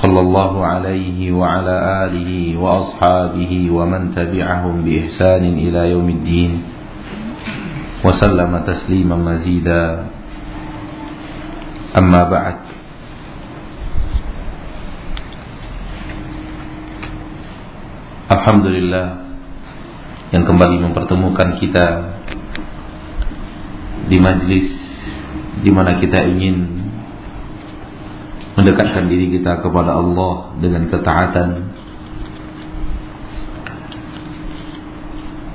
صلى الله عليه وعلى آله وأصحابه ومن تبعهم بإحسان إلى يوم الدين وسلم تسليما مزيدا أما بعد Alhamdulillah yang kembali mempertemukan kita di majlis di mana kita ingin mendekatkan diri kita kepada Allah dengan ketaatan.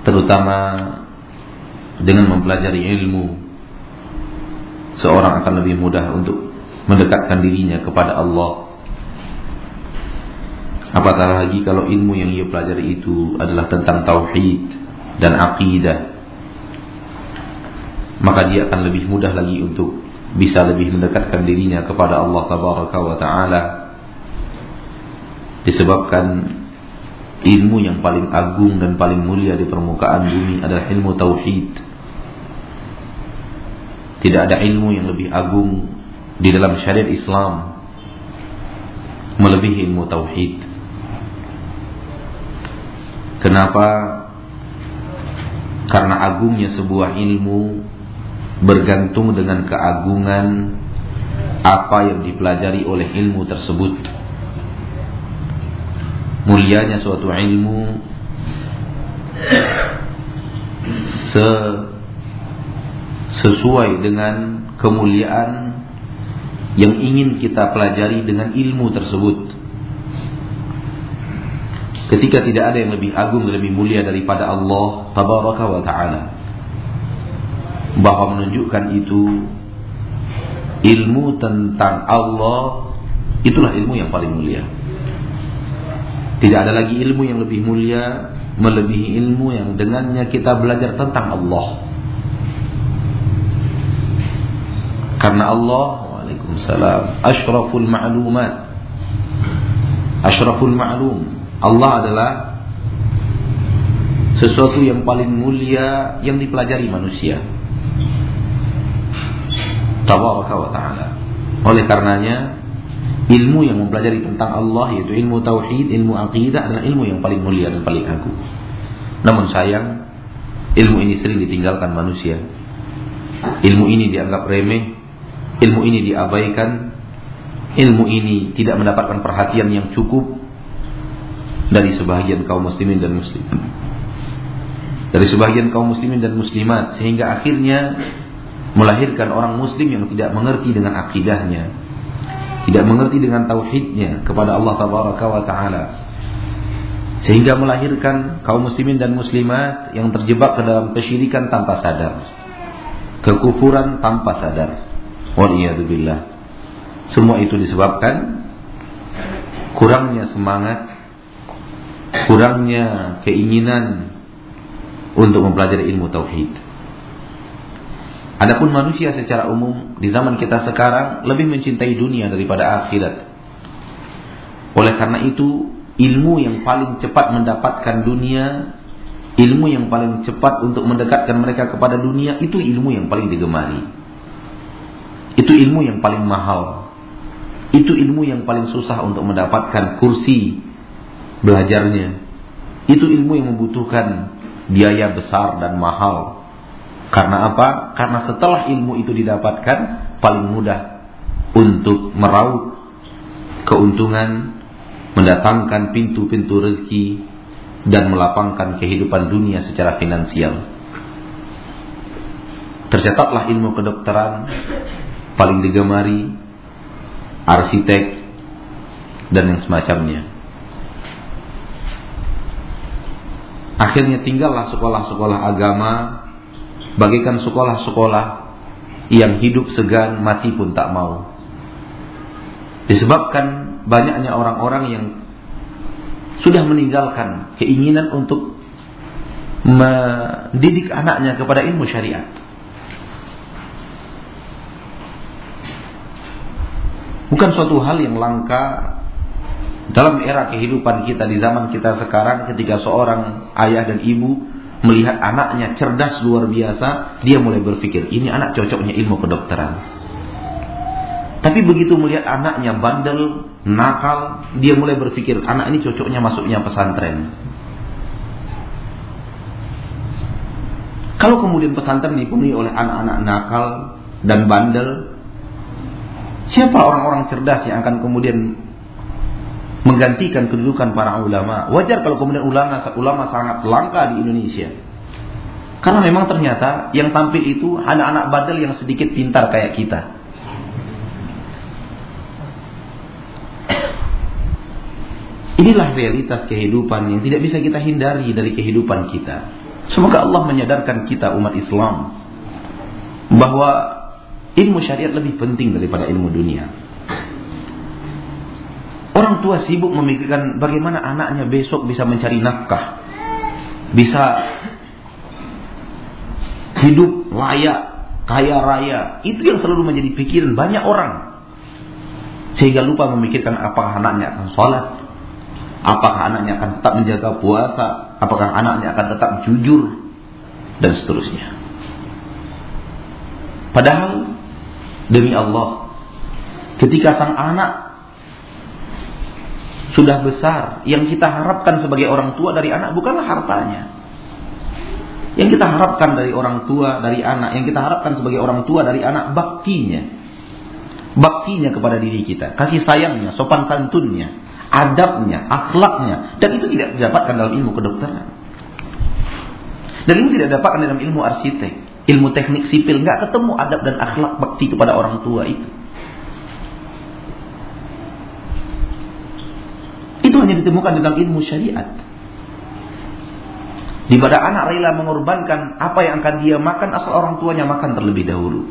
Terutama dengan mempelajari ilmu. Seorang akan lebih mudah untuk mendekatkan dirinya kepada Allah. Apatah lagi kalau ilmu yang ia pelajari itu adalah tentang tauhid dan akidah maka dia akan lebih mudah lagi untuk bisa lebih mendekatkan dirinya kepada Allah tabaraka wa taala disebabkan ilmu yang paling agung dan paling mulia di permukaan bumi adalah ilmu tauhid. Tidak ada ilmu yang lebih agung di dalam syariat Islam melebihi ilmu tauhid. Kenapa? Karena agungnya sebuah ilmu bergantung dengan keagungan apa yang dipelajari oleh ilmu tersebut. Mulianya suatu ilmu se sesuai dengan kemuliaan yang ingin kita pelajari dengan ilmu tersebut. Ketika tidak ada yang lebih agung lebih mulia daripada Allah tabaraka wa taala bahwa menunjukkan itu ilmu tentang Allah itulah ilmu yang paling mulia. Tidak ada lagi ilmu yang lebih mulia melebihi ilmu yang dengannya kita belajar tentang Allah. Karena Allah, Waalaikumsalam, asyraful ma'lumat. Asyraful ma'lum. Allah adalah sesuatu yang paling mulia yang dipelajari manusia tabaraka wa taala. Oleh karenanya ilmu yang mempelajari tentang Allah yaitu ilmu tauhid, ilmu akidah adalah ilmu yang paling mulia dan paling agung. Namun sayang ilmu ini sering ditinggalkan manusia. Ilmu ini dianggap remeh, ilmu ini diabaikan, ilmu ini tidak mendapatkan perhatian yang cukup dari sebahagian kaum muslimin dan muslimat. Dari sebahagian kaum muslimin dan muslimat sehingga akhirnya melahirkan orang muslim yang tidak mengerti dengan akidahnya, tidak mengerti dengan tauhidnya kepada Allah tabaraka taala. Sehingga melahirkan kaum muslimin dan muslimat yang terjebak ke dalam kesyirikan tanpa sadar. Kekufuran tanpa sadar. Waliyadzubillah. Semua itu disebabkan kurangnya semangat, kurangnya keinginan untuk mempelajari ilmu tauhid. Adapun manusia secara umum di zaman kita sekarang lebih mencintai dunia daripada akhirat. Oleh karena itu, ilmu yang paling cepat mendapatkan dunia, ilmu yang paling cepat untuk mendekatkan mereka kepada dunia itu ilmu yang paling digemari. Itu ilmu yang paling mahal. Itu ilmu yang paling susah untuk mendapatkan kursi belajarnya. Itu ilmu yang membutuhkan biaya besar dan mahal karena apa? Karena setelah ilmu itu didapatkan paling mudah untuk meraup keuntungan, mendatangkan pintu-pintu rezeki dan melapangkan kehidupan dunia secara finansial. Tercatatlah ilmu kedokteran paling digemari, arsitek dan yang semacamnya. Akhirnya tinggallah sekolah-sekolah agama bagaikan sekolah-sekolah yang hidup segan mati pun tak mau. Disebabkan banyaknya orang-orang yang sudah meninggalkan keinginan untuk mendidik anaknya kepada ilmu syariat. Bukan suatu hal yang langka dalam era kehidupan kita di zaman kita sekarang ketika seorang ayah dan ibu melihat anaknya cerdas luar biasa, dia mulai berpikir, ini anak cocoknya ilmu kedokteran. Tapi begitu melihat anaknya bandel, nakal, dia mulai berpikir, anak ini cocoknya masuknya pesantren. Kalau kemudian pesantren dipenuhi oleh anak-anak nakal dan bandel, siapa orang-orang cerdas yang akan kemudian menggantikan kedudukan para ulama? Wajar kalau kemudian ulama ulama sangat langka di Indonesia. Karena memang ternyata yang tampil itu anak-anak bandel yang sedikit pintar kayak kita. Inilah realitas kehidupan yang tidak bisa kita hindari dari kehidupan kita. Semoga Allah menyadarkan kita umat Islam bahwa ilmu syariat lebih penting daripada ilmu dunia. Orang tua sibuk memikirkan bagaimana anaknya besok bisa mencari nafkah, bisa hidup layak, kaya raya. Itu yang selalu menjadi pikiran banyak orang. Sehingga lupa memikirkan apakah anaknya akan sholat, apakah anaknya akan tetap menjaga puasa, apakah anaknya akan tetap jujur dan seterusnya. Padahal demi Allah, ketika sang anak sudah besar, yang kita harapkan sebagai orang tua dari anak bukanlah hartanya. Yang kita harapkan dari orang tua, dari anak, yang kita harapkan sebagai orang tua dari anak baktinya. Baktinya kepada diri kita, kasih sayangnya, sopan santunnya, adabnya, akhlaknya, dan itu tidak didapatkan dalam ilmu kedokteran. Dan ini tidak didapatkan dalam ilmu arsitek, ilmu teknik sipil, nggak ketemu adab dan akhlak bakti kepada orang tua itu. Itu hanya ditemukan dalam ilmu syariat. Di mana anak rela mengorbankan apa yang akan dia makan asal orang tuanya makan terlebih dahulu.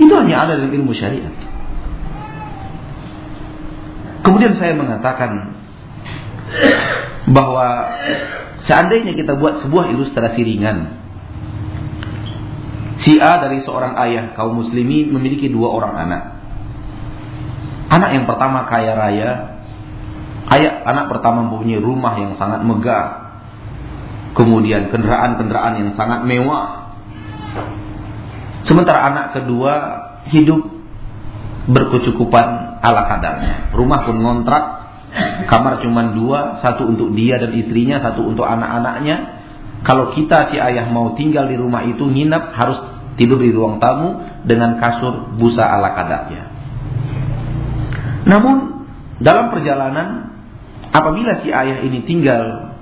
Itu hanya ada dalam ilmu syariat. Kemudian saya mengatakan bahwa seandainya kita buat sebuah ilustrasi ringan. Si A dari seorang ayah kaum muslimin memiliki dua orang anak. Anak yang pertama kaya raya. Ayah anak pertama mempunyai rumah yang sangat megah. Kemudian kendaraan-kendaraan yang sangat mewah. Sementara anak kedua hidup berkecukupan ala kadarnya. Rumah pun ngontrak, kamar cuma dua, satu untuk dia dan istrinya, satu untuk anak-anaknya. Kalau kita si ayah mau tinggal di rumah itu nginap harus tidur di ruang tamu dengan kasur busa ala kadarnya. Namun dalam perjalanan apabila si ayah ini tinggal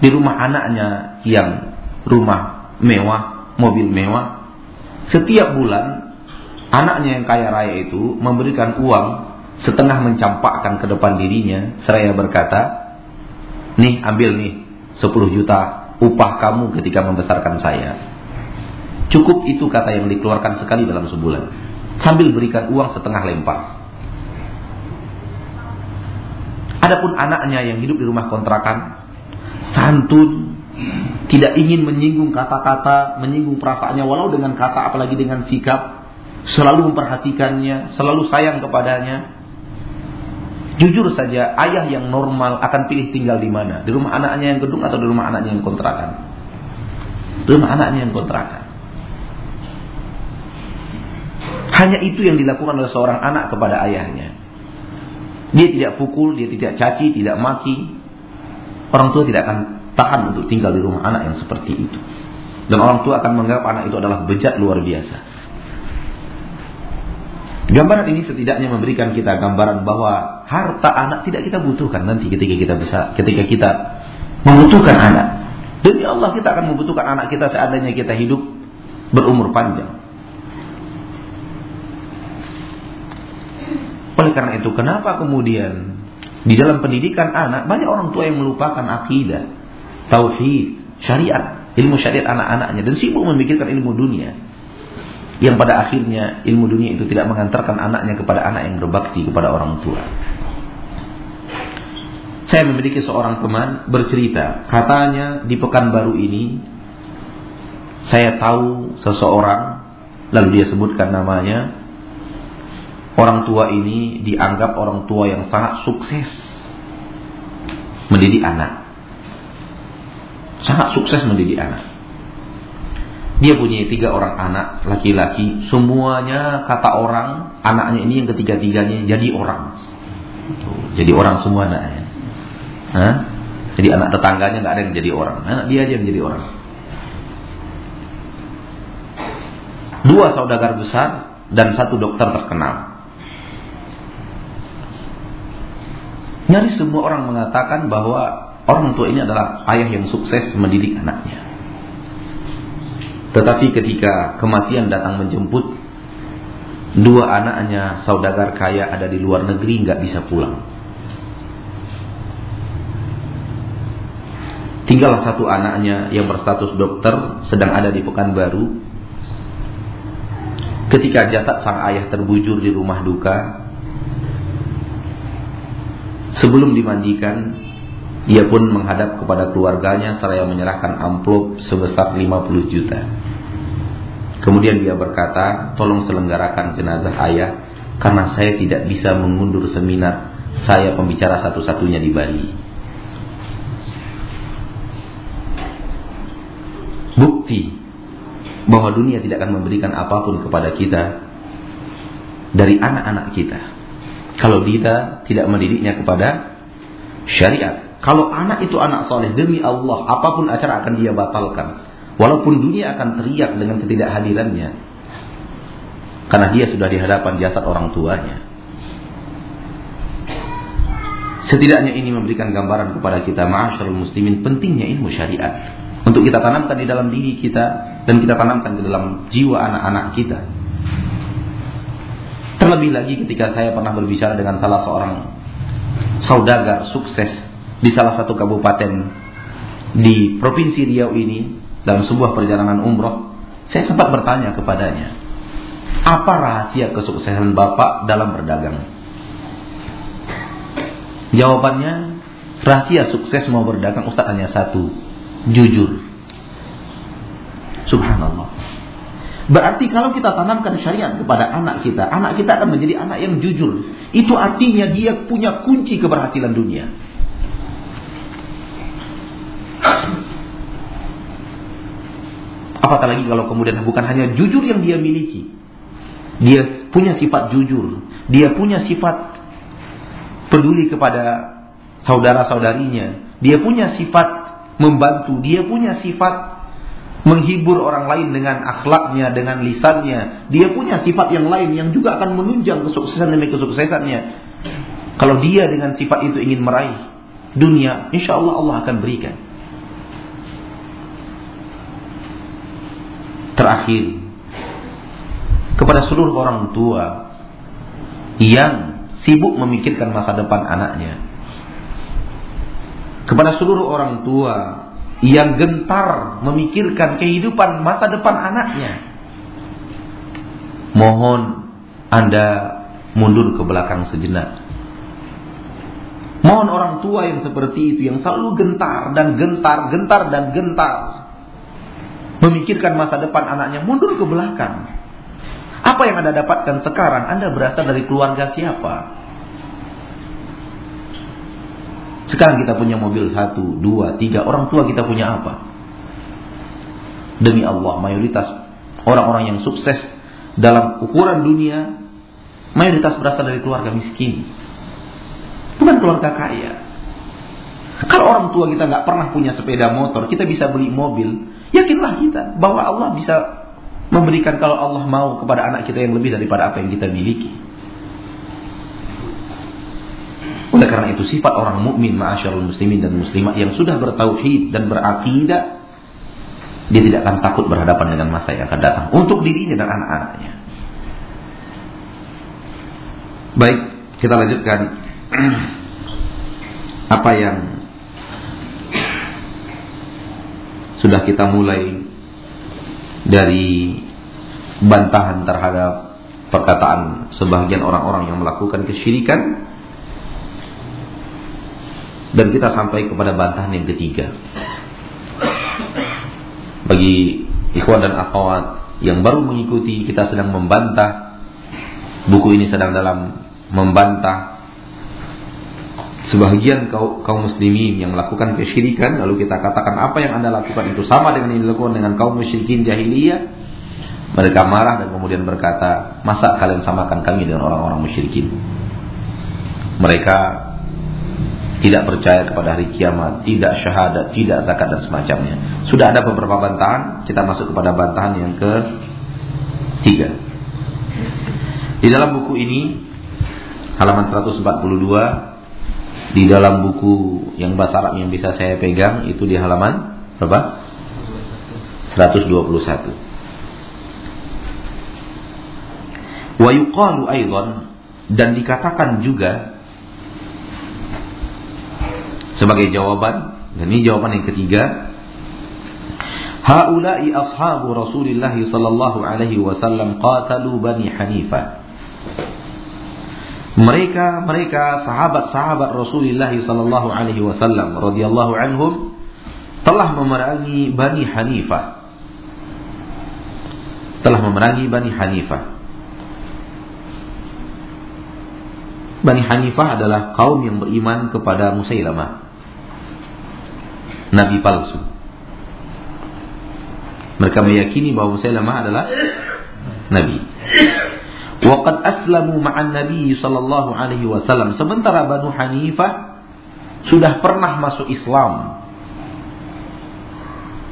di rumah anaknya yang rumah mewah, mobil mewah, setiap bulan Anaknya yang kaya raya itu memberikan uang setengah mencampakkan ke depan dirinya seraya berkata, "Nih, ambil nih 10 juta upah kamu ketika membesarkan saya." Cukup itu kata yang dikeluarkan sekali dalam sebulan. Sambil berikan uang setengah lempar. Adapun anaknya yang hidup di rumah kontrakan, santun, tidak ingin menyinggung kata-kata, menyinggung perasaannya walau dengan kata apalagi dengan sikap, selalu memperhatikannya, selalu sayang kepadanya. Jujur saja, ayah yang normal akan pilih tinggal di mana? Di rumah anaknya yang gedung atau di rumah anaknya yang kontrakan? Di rumah anaknya yang kontrakan. Hanya itu yang dilakukan oleh seorang anak kepada ayahnya. Dia tidak pukul, dia tidak caci, tidak maki. Orang tua tidak akan tahan untuk tinggal di rumah anak yang seperti itu. Dan orang tua akan menganggap anak itu adalah bejat luar biasa. Gambaran ini setidaknya memberikan kita gambaran bahwa harta anak tidak kita butuhkan nanti ketika kita bisa ketika kita membutuhkan anak. Demi Allah kita akan membutuhkan anak kita seandainya kita hidup berumur panjang. Oleh karena itu, kenapa kemudian di dalam pendidikan anak banyak orang tua yang melupakan akidah, tauhid, syariat, ilmu syariat anak-anaknya dan sibuk memikirkan ilmu dunia yang pada akhirnya ilmu dunia itu tidak mengantarkan anaknya kepada anak yang berbakti kepada orang tua. Saya memiliki seorang teman bercerita, katanya di Pekanbaru ini saya tahu seseorang lalu dia sebutkan namanya orang tua ini dianggap orang tua yang sangat sukses mendidik anak. Sangat sukses mendidik anak. Dia punya tiga orang anak laki-laki, semuanya kata orang anaknya ini yang ketiga-tiganya jadi orang. Jadi orang semua anaknya. Hah? Jadi anak tetangganya nggak ada yang jadi orang, anak dia aja yang jadi orang. Dua saudagar besar dan satu dokter terkenal. Nyaris semua orang mengatakan bahwa orang tua ini adalah ayah yang sukses mendidik anaknya. Tetapi ketika kematian datang menjemput, dua anaknya saudagar kaya ada di luar negeri nggak bisa pulang. Tinggal satu anaknya yang berstatus dokter sedang ada di Pekanbaru. Ketika jasad sang ayah terbujur di rumah duka, sebelum dimandikan, ia pun menghadap kepada keluarganya seraya menyerahkan amplop sebesar 50 juta. Kemudian dia berkata, tolong selenggarakan jenazah ayah karena saya tidak bisa mengundur seminar saya pembicara satu-satunya di Bali. bukti bahwa dunia tidak akan memberikan apa pun kepada kita dari anak-anak kita. Kalau kita tidak mendidiknya kepada syariat. Kalau anak itu anak soleh demi Allah, apa pun acara akan dia batalkan. Walaupun dunia akan teriak dengan ketidakhadirannya. Karena dia sudah di hadapan jasad orang tuanya. Setidaknya ini memberikan gambaran kepada kita ma'asyarul muslimin pentingnya ilmu syariat untuk kita tanamkan di dalam diri kita dan kita tanamkan di dalam jiwa anak-anak kita. Terlebih lagi ketika saya pernah berbicara dengan salah seorang saudagar sukses di salah satu kabupaten di provinsi Riau ini dalam sebuah perjalanan umroh, saya sempat bertanya kepadanya, apa rahasia kesuksesan Bapak dalam berdagang? Jawabannya, rahasia sukses mau berdagang Ustaz hanya satu, jujur. Subhanallah. Berarti kalau kita tanamkan syariat kepada anak kita, anak kita akan menjadi anak yang jujur. Itu artinya dia punya kunci keberhasilan dunia. Apatah lagi kalau kemudian bukan hanya jujur yang dia miliki. Dia punya sifat jujur. Dia punya sifat peduli kepada saudara-saudarinya. Dia punya sifat membantu. Dia punya sifat menghibur orang lain dengan akhlaknya, dengan lisannya. Dia punya sifat yang lain yang juga akan menunjang kesuksesan demi kesuksesannya. Kalau dia dengan sifat itu ingin meraih dunia, insya Allah Allah akan berikan. Terakhir, kepada seluruh orang tua yang sibuk memikirkan masa depan anaknya, kepada seluruh orang tua yang gentar memikirkan kehidupan masa depan anaknya. Mohon Anda mundur ke belakang sejenak. Mohon orang tua yang seperti itu yang selalu gentar dan gentar, gentar dan gentar memikirkan masa depan anaknya mundur ke belakang. Apa yang Anda dapatkan sekarang? Anda berasal dari keluarga siapa? Sekarang kita punya mobil satu, dua, tiga. Orang tua kita punya apa? Demi Allah, mayoritas orang-orang yang sukses dalam ukuran dunia, mayoritas berasal dari keluarga miskin. Bukan keluarga kaya. Kalau orang tua kita nggak pernah punya sepeda motor, kita bisa beli mobil. Yakinlah kita bahwa Allah bisa memberikan kalau Allah mau kepada anak kita yang lebih daripada apa yang kita miliki. Oleh karena itu sifat orang mukmin ma'asyarul muslimin dan muslimat yang sudah bertauhid dan berakidah dia tidak akan takut berhadapan dengan masa yang akan datang untuk dirinya dan anak-anaknya. Baik, kita lanjutkan apa yang sudah kita mulai dari bantahan terhadap perkataan sebagian orang-orang yang melakukan kesyirikan Dan kita sampai kepada bantahan yang ketiga. Bagi ikhwan dan akhwat yang baru mengikuti kita sedang membantah. Buku ini sedang dalam membantah sebagian kaum, kaum muslimin yang melakukan kesyirikan. Lalu kita katakan apa yang anda lakukan itu sama dengan yang dilakukan dengan kaum musyrikin jahiliyah. Mereka marah dan kemudian berkata masa kalian samakan kami dengan orang-orang musyrikin? Mereka tidak percaya kepada hari kiamat, tidak syahadat, tidak zakat dan semacamnya. Sudah ada beberapa bantahan, kita masuk kepada bantahan yang ke tiga. Di dalam buku ini halaman 142 di dalam buku yang bahasa Arab yang bisa saya pegang itu di halaman berapa? 121. Wa yuqalu aidan dan dikatakan juga sebagai jawaban dan ini jawaban yang ketiga. Haula'i ashabu Rasulullah sallallahu alaihi wasallam qatalu Bani Hanifah mereka mereka sahabat-sahabat Rasulullah sallallahu alaihi wasallam radhiyallahu anhum telah memerangi Bani Hanifah telah memerangi Bani Hanifah Bani Hanifah adalah kaum yang beriman kepada Musailamah nabi palsu. Mereka meyakini bahwa Musailamah adalah nabi. Waqad aslamu ma'an Nabi sallallahu alaihi wasallam. Sementara Banu Hanifah sudah pernah masuk Islam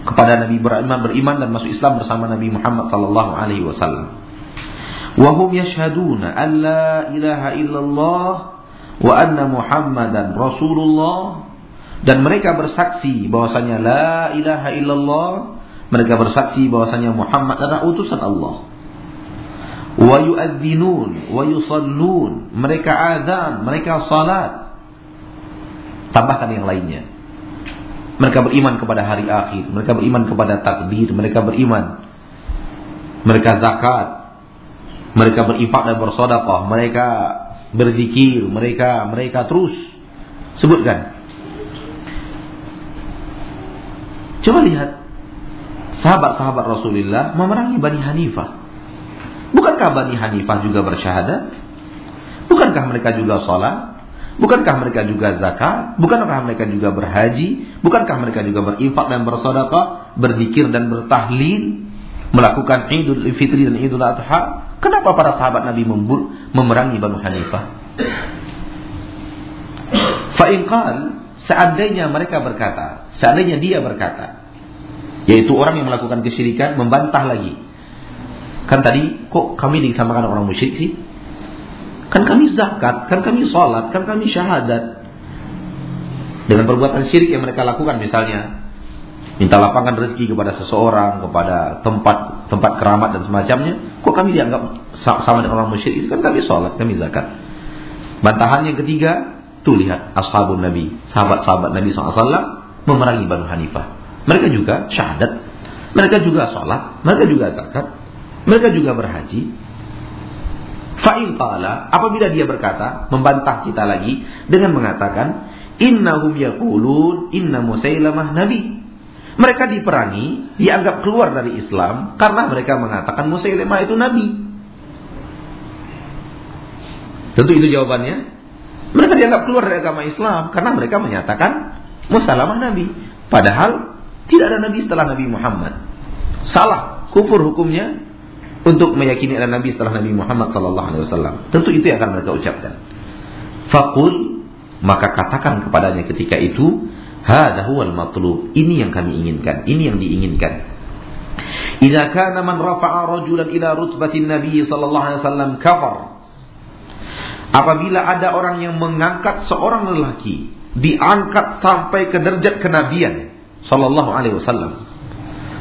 kepada Nabi beriman beriman dan masuk Islam bersama Nabi Muhammad sallallahu alaihi wasallam. Wa hum yashhaduna an la ilaha illallah wa anna Muhammadan Rasulullah dan mereka bersaksi bahwasanya la ilaha illallah mereka bersaksi bahwasanya Muhammad adalah utusan Allah. Wa yu'adzinun wa yusallun mereka azan mereka salat. Tambahkan yang lainnya. Mereka beriman kepada hari akhir mereka beriman kepada takdir mereka beriman mereka zakat mereka berinfak dan bersedekah mereka berzikir mereka mereka terus. Sebutkan Coba lihat sahabat-sahabat Rasulullah memerangi Bani Hanifah. Bukankah Bani Hanifah juga bersyahadat? Bukankah mereka juga sholat? Bukankah mereka juga zakat? Bukankah mereka juga berhaji? Bukankah mereka juga berinfak dan bersedekah, berzikir dan bertahlil, melakukan Idul Fitri dan Idul Adha? Kenapa para sahabat Nabi memerangi Bani Hanifah? Fa'inqal Seandainya mereka berkata, seandainya dia berkata, yaitu orang yang melakukan kesyirikan membantah lagi. Kan tadi kok kami disamakan orang musyrik sih? Kan kami zakat, kan kami sholat, kan kami syahadat. Dengan perbuatan syirik yang mereka lakukan misalnya minta lapangan rezeki kepada seseorang, kepada tempat tempat keramat dan semacamnya, kok kami dianggap sama dengan orang musyrik? Kan kami sholat, kami zakat. Bantahan yang ketiga, Tuh lihat ashabun Nabi, sahabat-sahabat Nabi SAW memerangi Banu Hanifah. Mereka juga syahadat, mereka juga sholat, mereka juga zakat, mereka juga berhaji. Fa'in qala, apabila dia berkata, membantah kita lagi dengan mengatakan, Innahum yaqulun inna Musailamah nabi. Mereka diperangi, dianggap keluar dari Islam karena mereka mengatakan Musailamah itu nabi. Tentu itu jawabannya. Mereka dianggap keluar dari agama Islam karena mereka menyatakan musalamah Nabi. Padahal tidak ada Nabi setelah Nabi Muhammad. Salah, kufur hukumnya untuk meyakini ada Nabi setelah Nabi Muhammad Sallallahu Alaihi Wasallam. Tentu itu yang akan mereka ucapkan. Fakul maka katakan kepadanya ketika itu, matlub. Ini yang kami inginkan, ini yang diinginkan. Idza kana man rafa'a rajulan ila rutbatin Nabi sallallahu alaihi wasallam kafar Apabila ada orang yang mengangkat seorang lelaki diangkat sampai ke derajat kenabian sallallahu alaihi wasallam.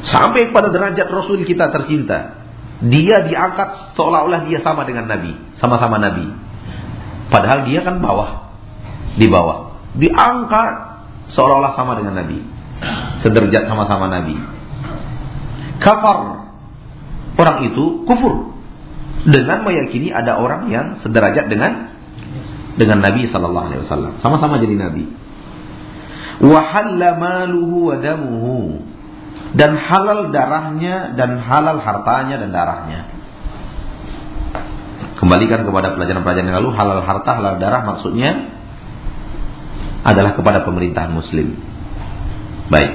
Sampai pada derajat rasul kita tercinta dia diangkat seolah-olah dia sama dengan nabi sama-sama nabi. Padahal dia kan bawah di bawah. Diangkat seolah-olah sama dengan nabi sederajat sama-sama nabi. Kafar orang itu kufur dengan meyakini ada orang yang sederajat dengan dengan Nabi Sallallahu Alaihi Wasallam, sama-sama jadi Nabi. wa halla maluhu wa dan halal darahnya dan halal hartanya dan darahnya. Kembalikan kepada pelajaran-pelajaran yang lalu halal harta halal darah maksudnya adalah kepada pemerintahan muslim. Baik.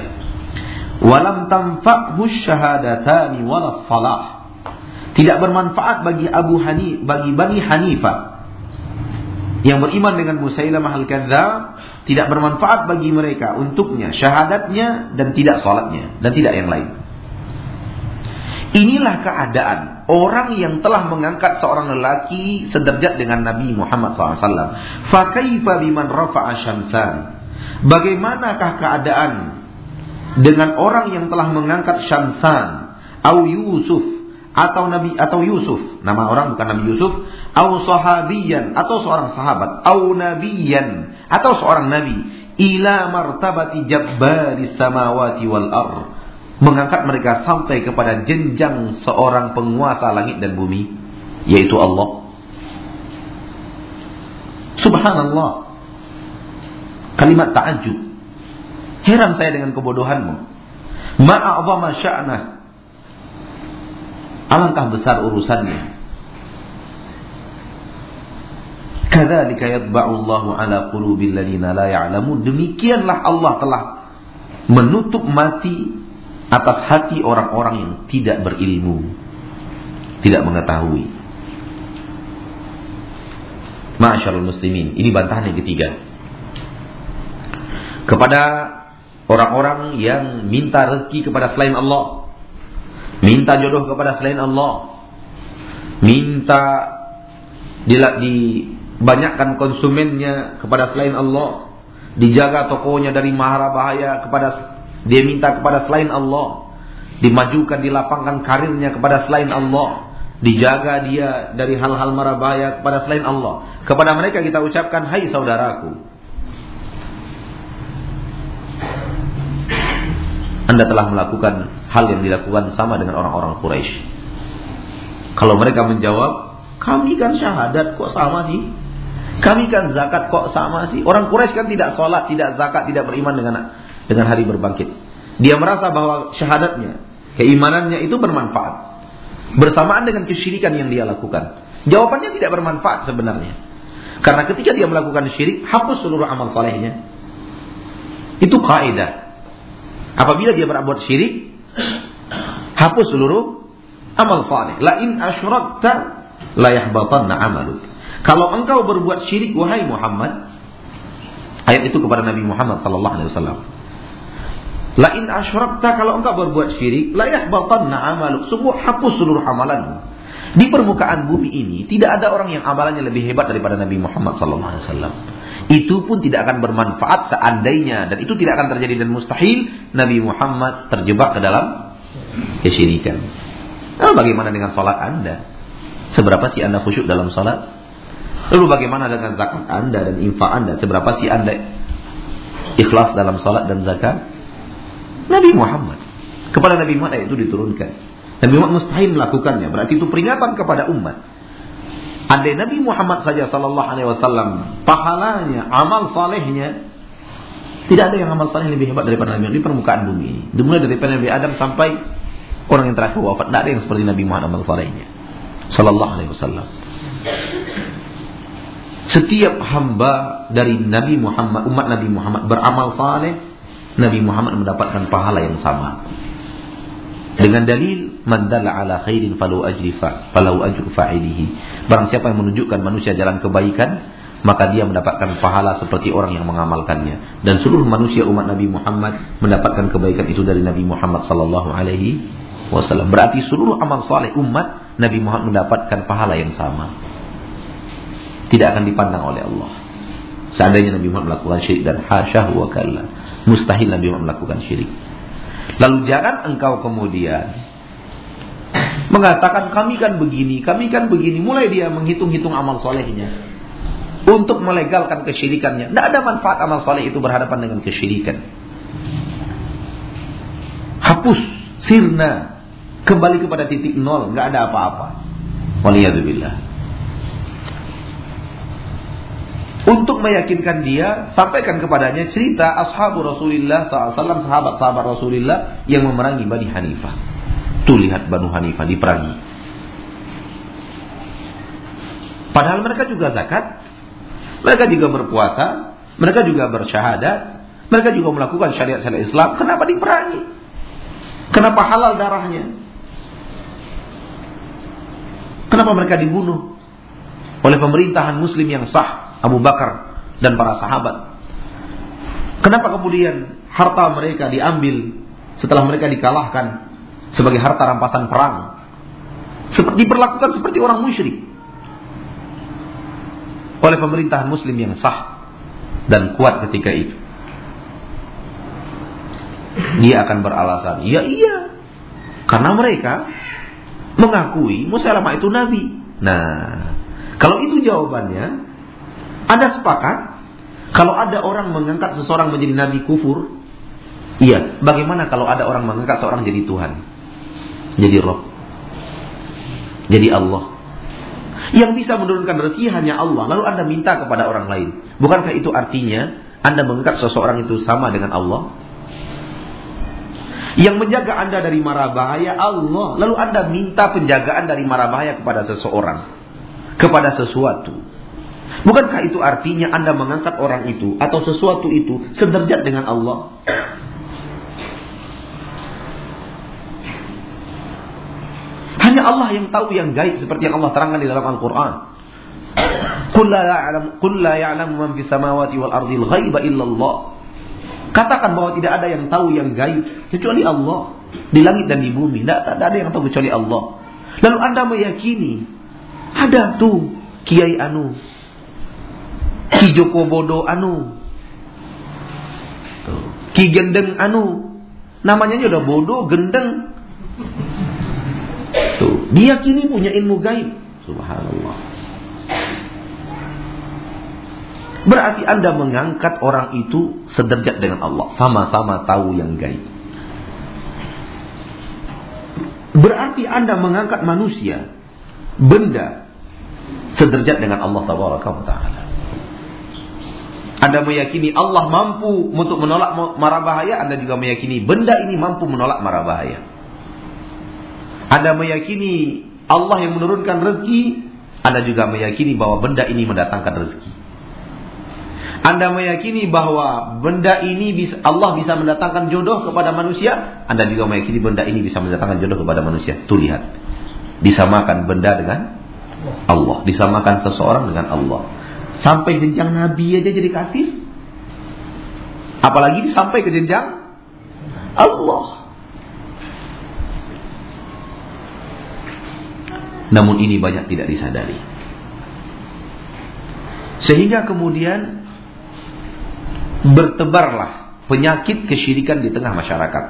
Walam tanfa'hu syahadatani wala salah. Tidak bermanfaat bagi Abu Hanif, bagi Bani Hanifah yang beriman dengan Musailamah al-Kadzdzab tidak bermanfaat bagi mereka untuknya syahadatnya dan tidak salatnya dan tidak yang lain. Inilah keadaan orang yang telah mengangkat seorang lelaki sederajat dengan Nabi Muhammad SAW. Fakaifa biman rafa'a syamsan. Bagaimanakah keadaan dengan orang yang telah mengangkat Syamsan, au Yusuf, atau Nabi atau Yusuf, nama orang bukan Nabi Yusuf, au sahabiyan atau seorang sahabat, au nabiyan atau seorang nabi, ila martabati jabbari samawati wal ar. Mengangkat mereka sampai kepada jenjang seorang penguasa langit dan bumi, yaitu Allah. Subhanallah. Kalimat ta'ajub. Heran saya dengan kebodohanmu. Ma'a'zama sya'nah Alangkah besar urusannya. Kadzalika yatba'u Allahu ala qulubil ladzina la ya'lamun. Demikianlah Allah telah menutup mati atas hati orang-orang yang tidak berilmu, tidak mengetahui. Masyaallah muslimin, ini bantahan yang ketiga. Kepada orang-orang yang minta rezeki kepada selain Allah, Minta jodoh kepada selain Allah. Minta dibanyakkan konsumennya kepada selain Allah. Dijaga tokonya dari mahara bahaya kepada dia minta kepada selain Allah. Dimajukan, dilapangkan karirnya kepada selain Allah. Dijaga dia dari hal-hal mara bahaya kepada selain Allah. Kepada mereka kita ucapkan, hai saudaraku. Anda telah melakukan hal yang dilakukan sama dengan orang-orang Quraisy. Kalau mereka menjawab, kami kan syahadat kok sama sih? Kami kan zakat kok sama sih? Orang Quraisy kan tidak sholat, tidak zakat, tidak beriman dengan dengan hari berbangkit. Dia merasa bahwa syahadatnya, keimanannya itu bermanfaat. Bersamaan dengan kesyirikan yang dia lakukan. Jawabannya tidak bermanfaat sebenarnya. Karena ketika dia melakukan syirik, hapus seluruh amal solehnya. Itu kaidah. Apabila dia berbuat syirik, hapus seluruh amal saleh. La in asyrakta la yahbatanna amaluk. Kalau engkau berbuat syirik wahai Muhammad, ayat itu kepada Nabi Muhammad sallallahu alaihi wasallam. La in asyrakta kalau engkau berbuat syirik, la yahbatanna amaluk. Semua hapus seluruh amalanmu. Di permukaan bumi ini tidak ada orang yang amalannya lebih hebat daripada Nabi Muhammad wasallam itu pun tidak akan bermanfaat seandainya dan itu tidak akan terjadi dan mustahil Nabi Muhammad terjebak ke dalam kesyirikan. Lalu bagaimana dengan sholat Anda? Seberapa sih Anda khusyuk dalam sholat? Lalu bagaimana dengan zakat Anda dan infak Anda? Seberapa sih Anda ikhlas dalam sholat dan zakat? Nabi Muhammad. Kepada Nabi Muhammad itu diturunkan. Nabi Muhammad mustahil melakukannya. Berarti itu peringatan kepada umat. Andai Nabi Muhammad saja sallallahu alaihi wasallam pahalanya, amal salehnya tidak ada yang amal saleh lebih hebat daripada Nabi di permukaan bumi ini. Dimulai dari Nabi Adam sampai orang yang terakhir wafat, tidak ada yang seperti Nabi Muhammad amal salehnya. Sallallahu alaihi wasallam. Setiap hamba dari Nabi Muhammad, umat Nabi Muhammad beramal saleh, Nabi Muhammad mendapatkan pahala yang sama. Dengan dalil man dalla ala khairin falau ajrifa falau ajru fa'ilihi. Barang siapa yang menunjukkan manusia jalan kebaikan, maka dia mendapatkan pahala seperti orang yang mengamalkannya. Dan seluruh manusia umat Nabi Muhammad mendapatkan kebaikan itu dari Nabi Muhammad sallallahu alaihi wasallam. Berarti seluruh amal saleh umat Nabi Muhammad mendapatkan pahala yang sama. Tidak akan dipandang oleh Allah. Seandainya Nabi Muhammad melakukan syirik dan hasyah wa kalla. Mustahil Nabi Muhammad melakukan syirik. Lalu jangan engkau kemudian mengatakan kami kan begini, kami kan begini. Mulai dia menghitung-hitung amal solehnya untuk melegalkan kesyirikannya. Tidak ada manfaat amal soleh itu berhadapan dengan kesyirikan. Hapus, sirna, kembali kepada titik nol, nggak ada apa-apa. Waliyadzubillah. Untuk meyakinkan dia, sampaikan kepadanya cerita ashabu Rasulullah SAW, sahabat-sahabat Rasulullah yang memerangi Bani Hanifah. Tuh lihat Bani Hanifah diperangi. Padahal mereka juga zakat, mereka juga berpuasa, mereka juga bersyahadat, mereka juga melakukan syariat-syariat Islam. Kenapa diperangi? Kenapa halal darahnya? Kenapa mereka dibunuh oleh pemerintahan muslim yang sah? Abu Bakar dan para sahabat. Kenapa kemudian harta mereka diambil setelah mereka dikalahkan sebagai harta rampasan perang? Seperti diperlakukan seperti orang musyrik oleh pemerintahan muslim yang sah dan kuat ketika itu. Dia akan beralasan, ya iya, karena mereka mengakui Musa itu nabi. Nah, kalau itu jawabannya, ada sepakat kalau ada orang mengangkat seseorang menjadi nabi kufur, iya. Bagaimana kalau ada orang mengangkat seorang jadi Tuhan, jadi Roh, jadi Allah? Yang bisa menurunkan rezeki hanya Allah. Lalu anda minta kepada orang lain. Bukankah itu artinya anda mengangkat seseorang itu sama dengan Allah? Yang menjaga anda dari mara bahaya Allah. Lalu anda minta penjagaan dari mara bahaya kepada seseorang. Kepada sesuatu. Bukankah itu artinya Anda mengangkat orang itu atau sesuatu itu sederajat dengan Allah? Hanya Allah yang tahu yang gaib seperti yang Allah terangkan di dalam Al-Qur'an. Qul la ya'lamu wal ghaiba. Katakan bahwa tidak ada yang tahu yang gaib kecuali Allah di langit dan di bumi. Tidak, ada yang tahu kecuali Allah. Lalu Anda meyakini ada tuh Kiai Anu, Ki Joko Bodo anu. Ki Gendeng anu. Namanya aja udah bodoh, gendeng. Tuh, dia kini punya ilmu gaib. Subhanallah. Berarti Anda mengangkat orang itu sederajat dengan Allah, sama-sama tahu yang gaib. Berarti Anda mengangkat manusia, benda sederajat dengan Allah Taala. Anda meyakini Allah mampu untuk menolak mara bahaya, Anda juga meyakini benda ini mampu menolak mara bahaya. Anda meyakini Allah yang menurunkan rezeki, Anda juga meyakini bahwa benda ini mendatangkan rezeki. Anda meyakini bahwa benda ini bisa, Allah bisa mendatangkan jodoh kepada manusia, Anda juga meyakini benda ini bisa mendatangkan jodoh kepada manusia. Tuh lihat. Disamakan benda dengan Allah, disamakan seseorang dengan Allah. Sampai jenjang Nabi aja jadi kafir. Apalagi sampai ke jenjang Allah. Namun ini banyak tidak disadari. Sehingga kemudian bertebarlah penyakit kesyirikan di tengah masyarakat.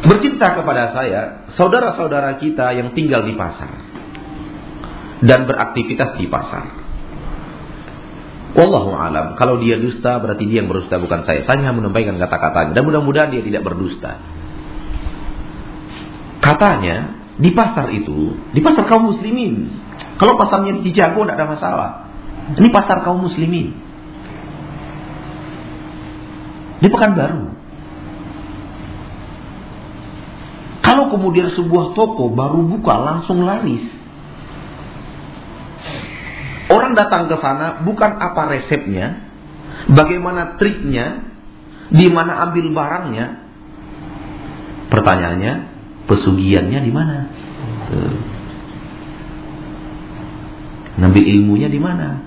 Bercinta kepada saya, saudara-saudara kita yang tinggal di pasar dan beraktivitas di pasar. Wallahu alam. Kalau dia dusta berarti dia yang berdusta bukan saya. Saya hanya menyampaikan kata-katanya dan mudah-mudahan dia tidak berdusta. Katanya di pasar itu, di pasar kaum muslimin. Kalau pasarnya di Cijago tidak ada masalah. Ini pasar kaum muslimin. Di Pekanbaru. Kalau kemudian sebuah toko baru buka langsung laris. Orang datang ke sana bukan apa resepnya, bagaimana triknya, di mana ambil barangnya. Pertanyaannya, pesugihannya di mana? Ngambil ilmunya di mana?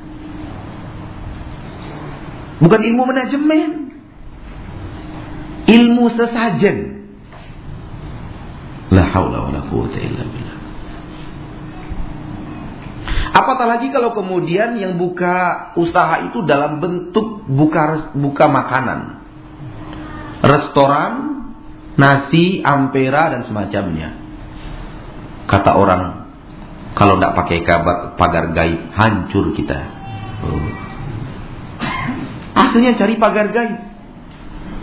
Bukan ilmu manajemen. Ilmu sesajen. La haula wala quwwata illa billah. Apatah lagi kalau kemudian yang buka usaha itu dalam bentuk buka buka makanan. Restoran, nasi, ampera dan semacamnya. Kata orang, kalau tidak pakai kabar, pagar gaib, hancur kita. Oh. Akhirnya cari pagar gaib.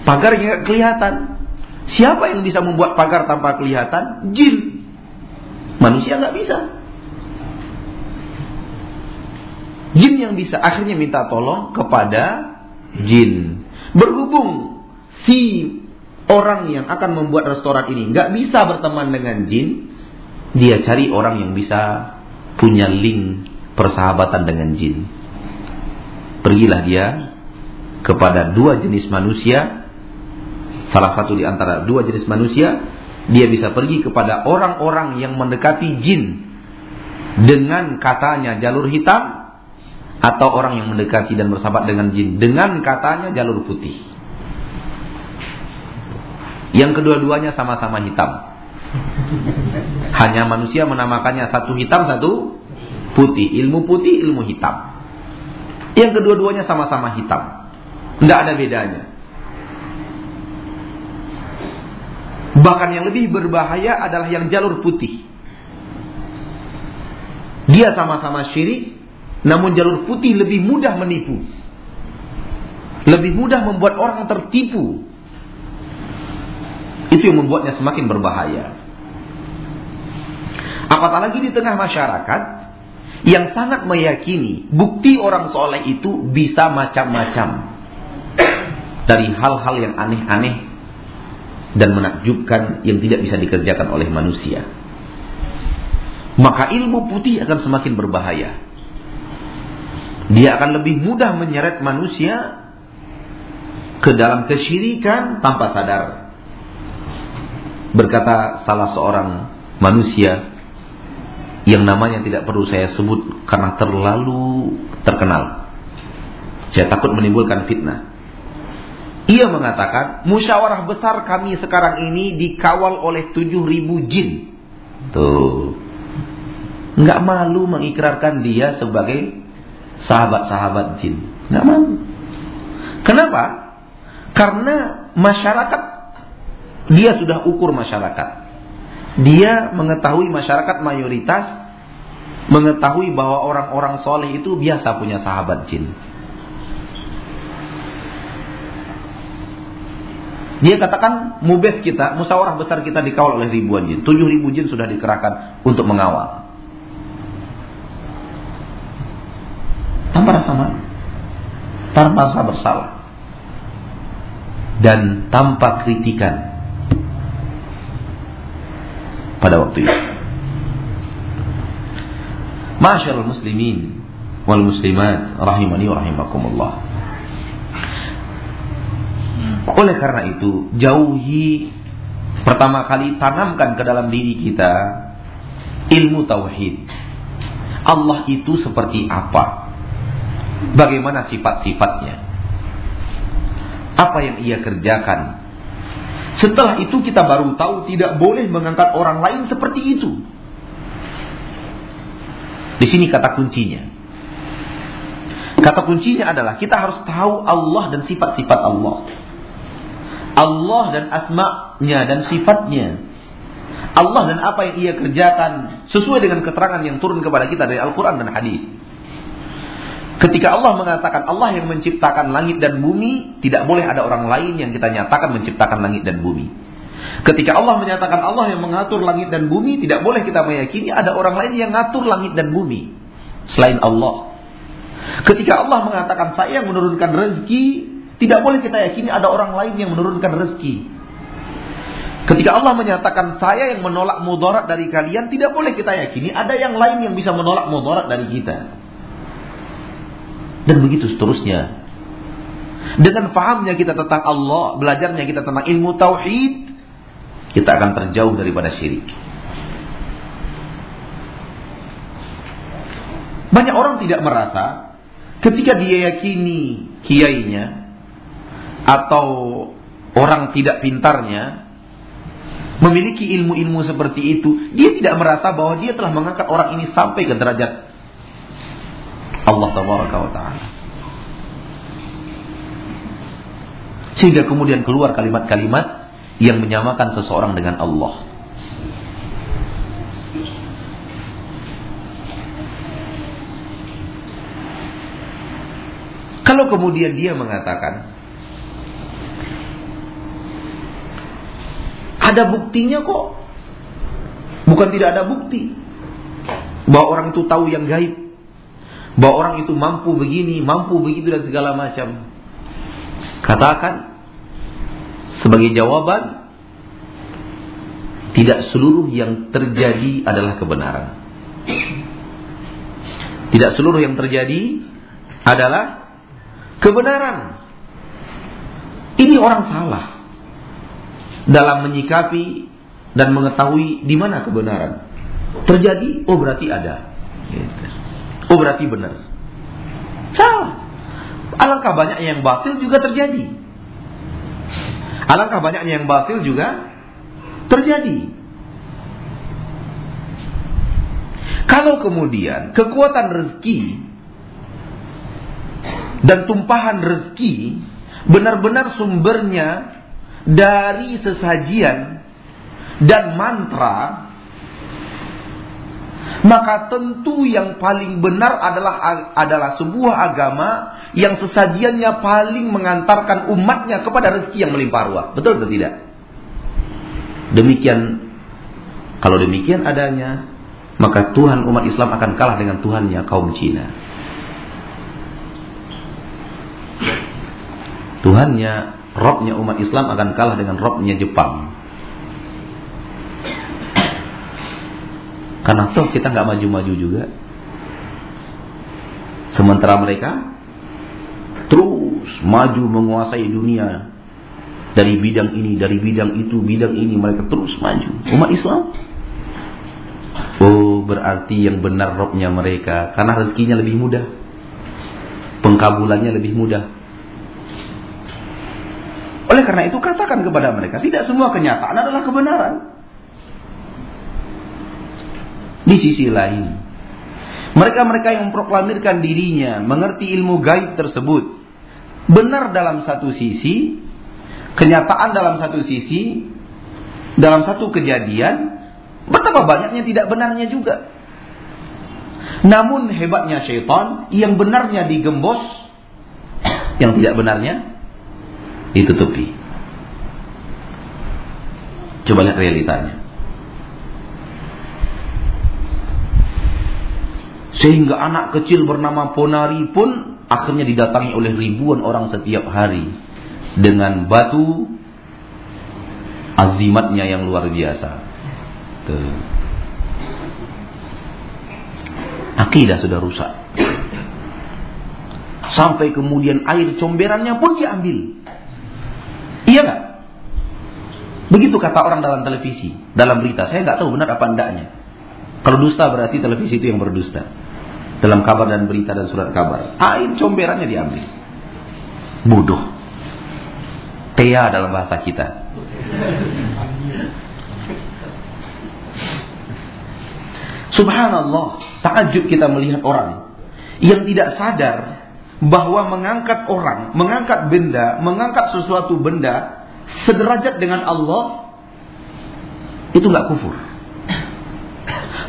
Pagar yang kelihatan. Siapa yang bisa membuat pagar tanpa kelihatan? Jin. Manusia nggak bisa. Jin yang bisa akhirnya minta tolong kepada jin. Berhubung si orang yang akan membuat restoran ini nggak bisa berteman dengan jin, dia cari orang yang bisa punya link persahabatan dengan jin. Pergilah dia kepada dua jenis manusia, salah satu di antara dua jenis manusia, dia bisa pergi kepada orang-orang yang mendekati jin dengan katanya jalur hitam atau orang yang mendekati dan bersahabat dengan jin dengan katanya jalur putih. Yang kedua-duanya sama-sama hitam. Hanya manusia menamakannya satu hitam, satu putih. Ilmu putih, ilmu hitam. Yang kedua-duanya sama-sama hitam. Tidak ada bedanya. Bahkan yang lebih berbahaya adalah yang jalur putih. Dia sama-sama syirik, namun jalur putih lebih mudah menipu. Lebih mudah membuat orang tertipu. Itu yang membuatnya semakin berbahaya. Apalagi di tengah masyarakat yang sangat meyakini bukti orang soleh itu bisa macam-macam. Dari hal-hal yang aneh-aneh dan menakjubkan yang tidak bisa dikerjakan oleh manusia. Maka ilmu putih akan semakin berbahaya. Dia akan lebih mudah menyeret manusia ke dalam kesyirikan tanpa sadar. Berkata salah seorang manusia yang namanya tidak perlu saya sebut karena terlalu terkenal. Saya takut menimbulkan fitnah. Ia mengatakan, musyawarah besar kami sekarang ini dikawal oleh tujuh ribu jin. Tuh. Nggak malu mengikrarkan dia sebagai sahabat-sahabat jin. Nggak mau. Kenapa? Karena masyarakat dia sudah ukur masyarakat. Dia mengetahui masyarakat mayoritas mengetahui bahwa orang-orang soleh itu biasa punya sahabat jin. Dia katakan mubes kita, musyawarah besar kita dikawal oleh ribuan jin. Tujuh ribu jin sudah dikerahkan untuk mengawal. Tanpa rasa malu, tanpa rasa bersalah, dan tanpa kritikan pada waktu itu. Masyarul muslimin wal muslimat rahimani wa rahimakumullah. Oleh karena itu, jauhi pertama kali tanamkan ke dalam diri kita ilmu tauhid. Allah itu seperti apa? Bagaimana sifat-sifatnya? Apa yang ia kerjakan? Setelah itu kita baru tahu tidak boleh mengangkat orang lain seperti itu. Di sini kata kuncinya. Kata kuncinya adalah kita harus tahu Allah dan sifat-sifat Allah. Allah dan asma'nya dan sifatnya. Allah dan apa yang ia kerjakan sesuai dengan keterangan yang turun kepada kita dari Al-Quran dan hadis. Ketika Allah mengatakan Allah yang menciptakan langit dan bumi, tidak boleh ada orang lain yang kita nyatakan menciptakan langit dan bumi. Ketika Allah menyatakan Allah yang mengatur langit dan bumi, tidak boleh kita meyakini ada orang lain yang mengatur langit dan bumi selain Allah. Ketika Allah mengatakan saya yang menurunkan rezeki, tidak boleh kita yakini ada orang lain yang menurunkan rezeki. Ketika Allah menyatakan saya yang menolak mudarat dari kalian, tidak boleh kita yakini ada yang lain yang bisa menolak mudarat dari kita. Dan begitu seterusnya. Dengan pahamnya kita tentang Allah, belajarnya kita tentang ilmu tauhid, kita akan terjauh daripada syirik. Banyak orang tidak merasa ketika dia yakini kiainya atau orang tidak pintarnya memiliki ilmu-ilmu seperti itu, dia tidak merasa bahwa dia telah mengangkat orang ini sampai ke derajat Allah Taala. Sehingga kemudian keluar kalimat-kalimat yang menyamakan seseorang dengan Allah. Kalau kemudian dia mengatakan ada buktinya kok. Bukan tidak ada bukti bahwa orang itu tahu yang gaib bahwa orang itu mampu begini, mampu begitu dan segala macam. Katakan sebagai jawaban tidak seluruh yang terjadi adalah kebenaran. Tidak seluruh yang terjadi adalah kebenaran. Ini orang salah dalam menyikapi dan mengetahui di mana kebenaran. Terjadi, oh berarti ada. Gitu. Oh berarti benar. Salah. Alangkah banyaknya yang batil juga terjadi. Alangkah banyaknya yang batil juga terjadi. Kalau kemudian kekuatan rezeki dan tumpahan rezeki benar-benar sumbernya dari sesajian dan mantra maka tentu yang paling benar adalah adalah sebuah agama yang sesajiannya paling mengantarkan umatnya kepada rezeki yang melimpah ruah. Betul atau tidak? Demikian kalau demikian adanya, maka Tuhan umat Islam akan kalah dengan Tuhannya kaum Cina. Tuhannya, Robnya umat Islam akan kalah dengan Robnya Jepang. Karena toh kita nggak maju-maju juga. Sementara mereka terus maju menguasai dunia. Dari bidang ini, dari bidang itu, bidang ini mereka terus maju. Umat Islam. Oh berarti yang benar robnya mereka. Karena rezekinya lebih mudah. Pengkabulannya lebih mudah. Oleh karena itu katakan kepada mereka Tidak semua kenyataan adalah kebenaran Di sisi lain, mereka-mereka yang memproklamirkan dirinya mengerti ilmu gaib tersebut benar dalam satu sisi, kenyataan dalam satu sisi, dalam satu kejadian, betapa banyaknya tidak benarnya juga. Namun hebatnya syaitan yang benarnya digembos, yang tidak benarnya ditutupi. Coba lihat realitanya. Sehingga anak kecil bernama Ponari pun akhirnya didatangi oleh ribuan orang setiap hari dengan batu azimatnya yang luar biasa. Tuh. Akidah sudah rusak. Sampai kemudian air comberannya pun diambil. Iya nggak? Begitu kata orang dalam televisi, dalam berita. Saya nggak tahu benar apa endaknya. Kalau dusta berarti televisi itu yang berdusta dalam kabar dan berita dan surat kabar. Air comberannya diambil. Bodoh. Tea dalam bahasa kita. Subhanallah, takjub kita melihat orang yang tidak sadar bahwa mengangkat orang, mengangkat benda, mengangkat sesuatu benda sederajat dengan Allah itu nggak kufur.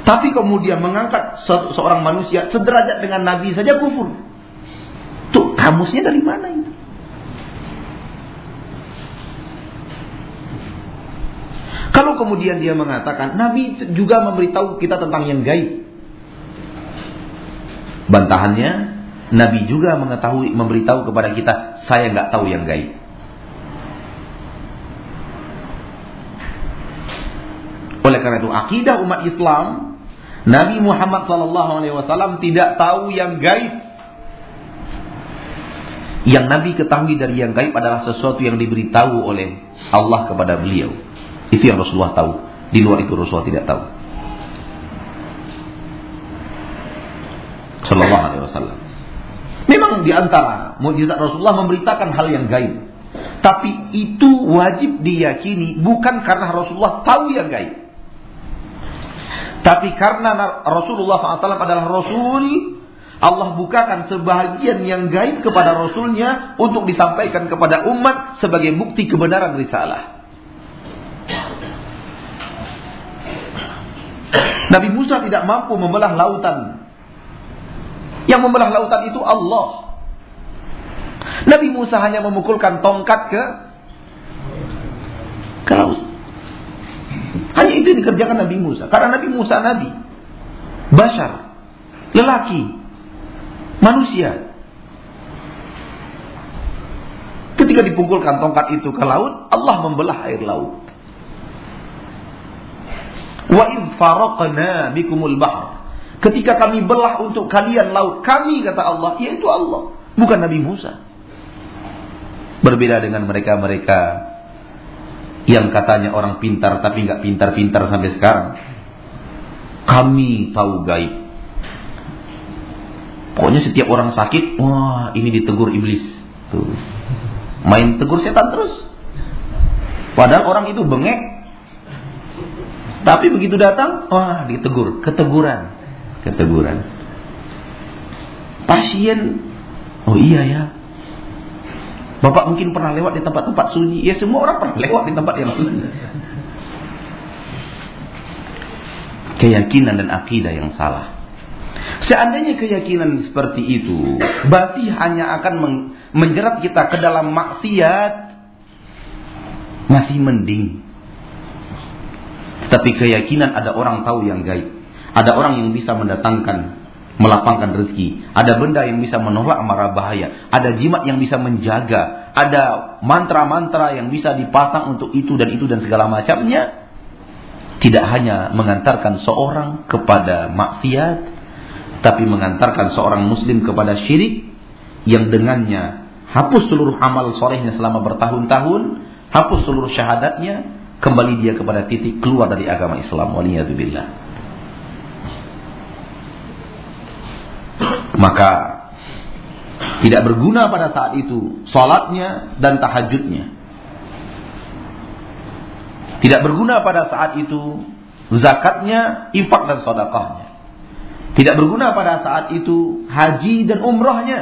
Tapi kemudian mengangkat seorang manusia sederajat dengan Nabi saja kufur. Tuh kamusnya dari mana itu? Kalau kemudian dia mengatakan Nabi juga memberitahu kita tentang yang gaib. Bantahannya Nabi juga mengetahui memberitahu kepada kita saya nggak tahu yang gaib. Oleh karena itu akidah umat Islam Nabi Muhammad SAW tidak tahu yang gaib. Yang Nabi ketahui dari yang gaib adalah sesuatu yang diberitahu oleh Allah kepada beliau. Itu yang Rasulullah tahu. Di luar itu Rasulullah tidak tahu. Sallallahu Alaihi Wasallam. Memang di antara mujizat Rasulullah memberitakan hal yang gaib. Tapi itu wajib diyakini bukan karena Rasulullah tahu yang gaib. Tapi karena Rasulullah SAW adalah Rasul, Allah bukakan sebahagian yang gaib kepada Rasulnya untuk disampaikan kepada umat sebagai bukti kebenaran risalah. Nabi Musa tidak mampu membelah lautan. Yang membelah lautan itu Allah. Nabi Musa hanya memukulkan tongkat ke ke laut. Hanya itu dikerjakan Nabi Musa. Karena Nabi Musa Nabi. Bashar. Lelaki. Manusia. Ketika dipungkulkan tongkat itu ke laut, Allah membelah air laut. Wa faraqna bikumul bahr. Ketika kami belah untuk kalian laut, kami kata Allah, yaitu Allah, bukan Nabi Musa. Berbeda dengan mereka-mereka yang katanya orang pintar tapi nggak pintar-pintar sampai sekarang. Kami tahu gaib. Pokoknya setiap orang sakit, wah ini ditegur iblis. Tuh. Main tegur setan terus. Padahal orang itu bengek. Tapi begitu datang, wah ditegur. Keteguran. Keteguran. Pasien, oh iya ya, Bapak mungkin pernah lewat di tempat-tempat sunyi. Ya semua orang pernah lewat di tempat yang sunyi. Keyakinan dan akidah yang salah. Seandainya keyakinan seperti itu, berarti hanya akan menjerat kita ke dalam maksiat masih mending. Tapi keyakinan ada orang tahu yang gaib. Ada orang yang bisa mendatangkan melapangkan rezeki. Ada benda yang bisa menolak amarah bahaya. Ada jimat yang bisa menjaga. Ada mantra-mantra yang bisa dipasang untuk itu dan itu dan segala macamnya. Tidak hanya mengantarkan seorang kepada maksiat. Tapi mengantarkan seorang muslim kepada syirik. Yang dengannya hapus seluruh amal solehnya selama bertahun-tahun. Hapus seluruh syahadatnya. Kembali dia kepada titik keluar dari agama Islam. Waliyahzubillah. Maka tidak berguna pada saat itu salatnya dan tahajudnya. Tidak berguna pada saat itu zakatnya, infak dan sedekahnya. Tidak berguna pada saat itu haji dan umrahnya.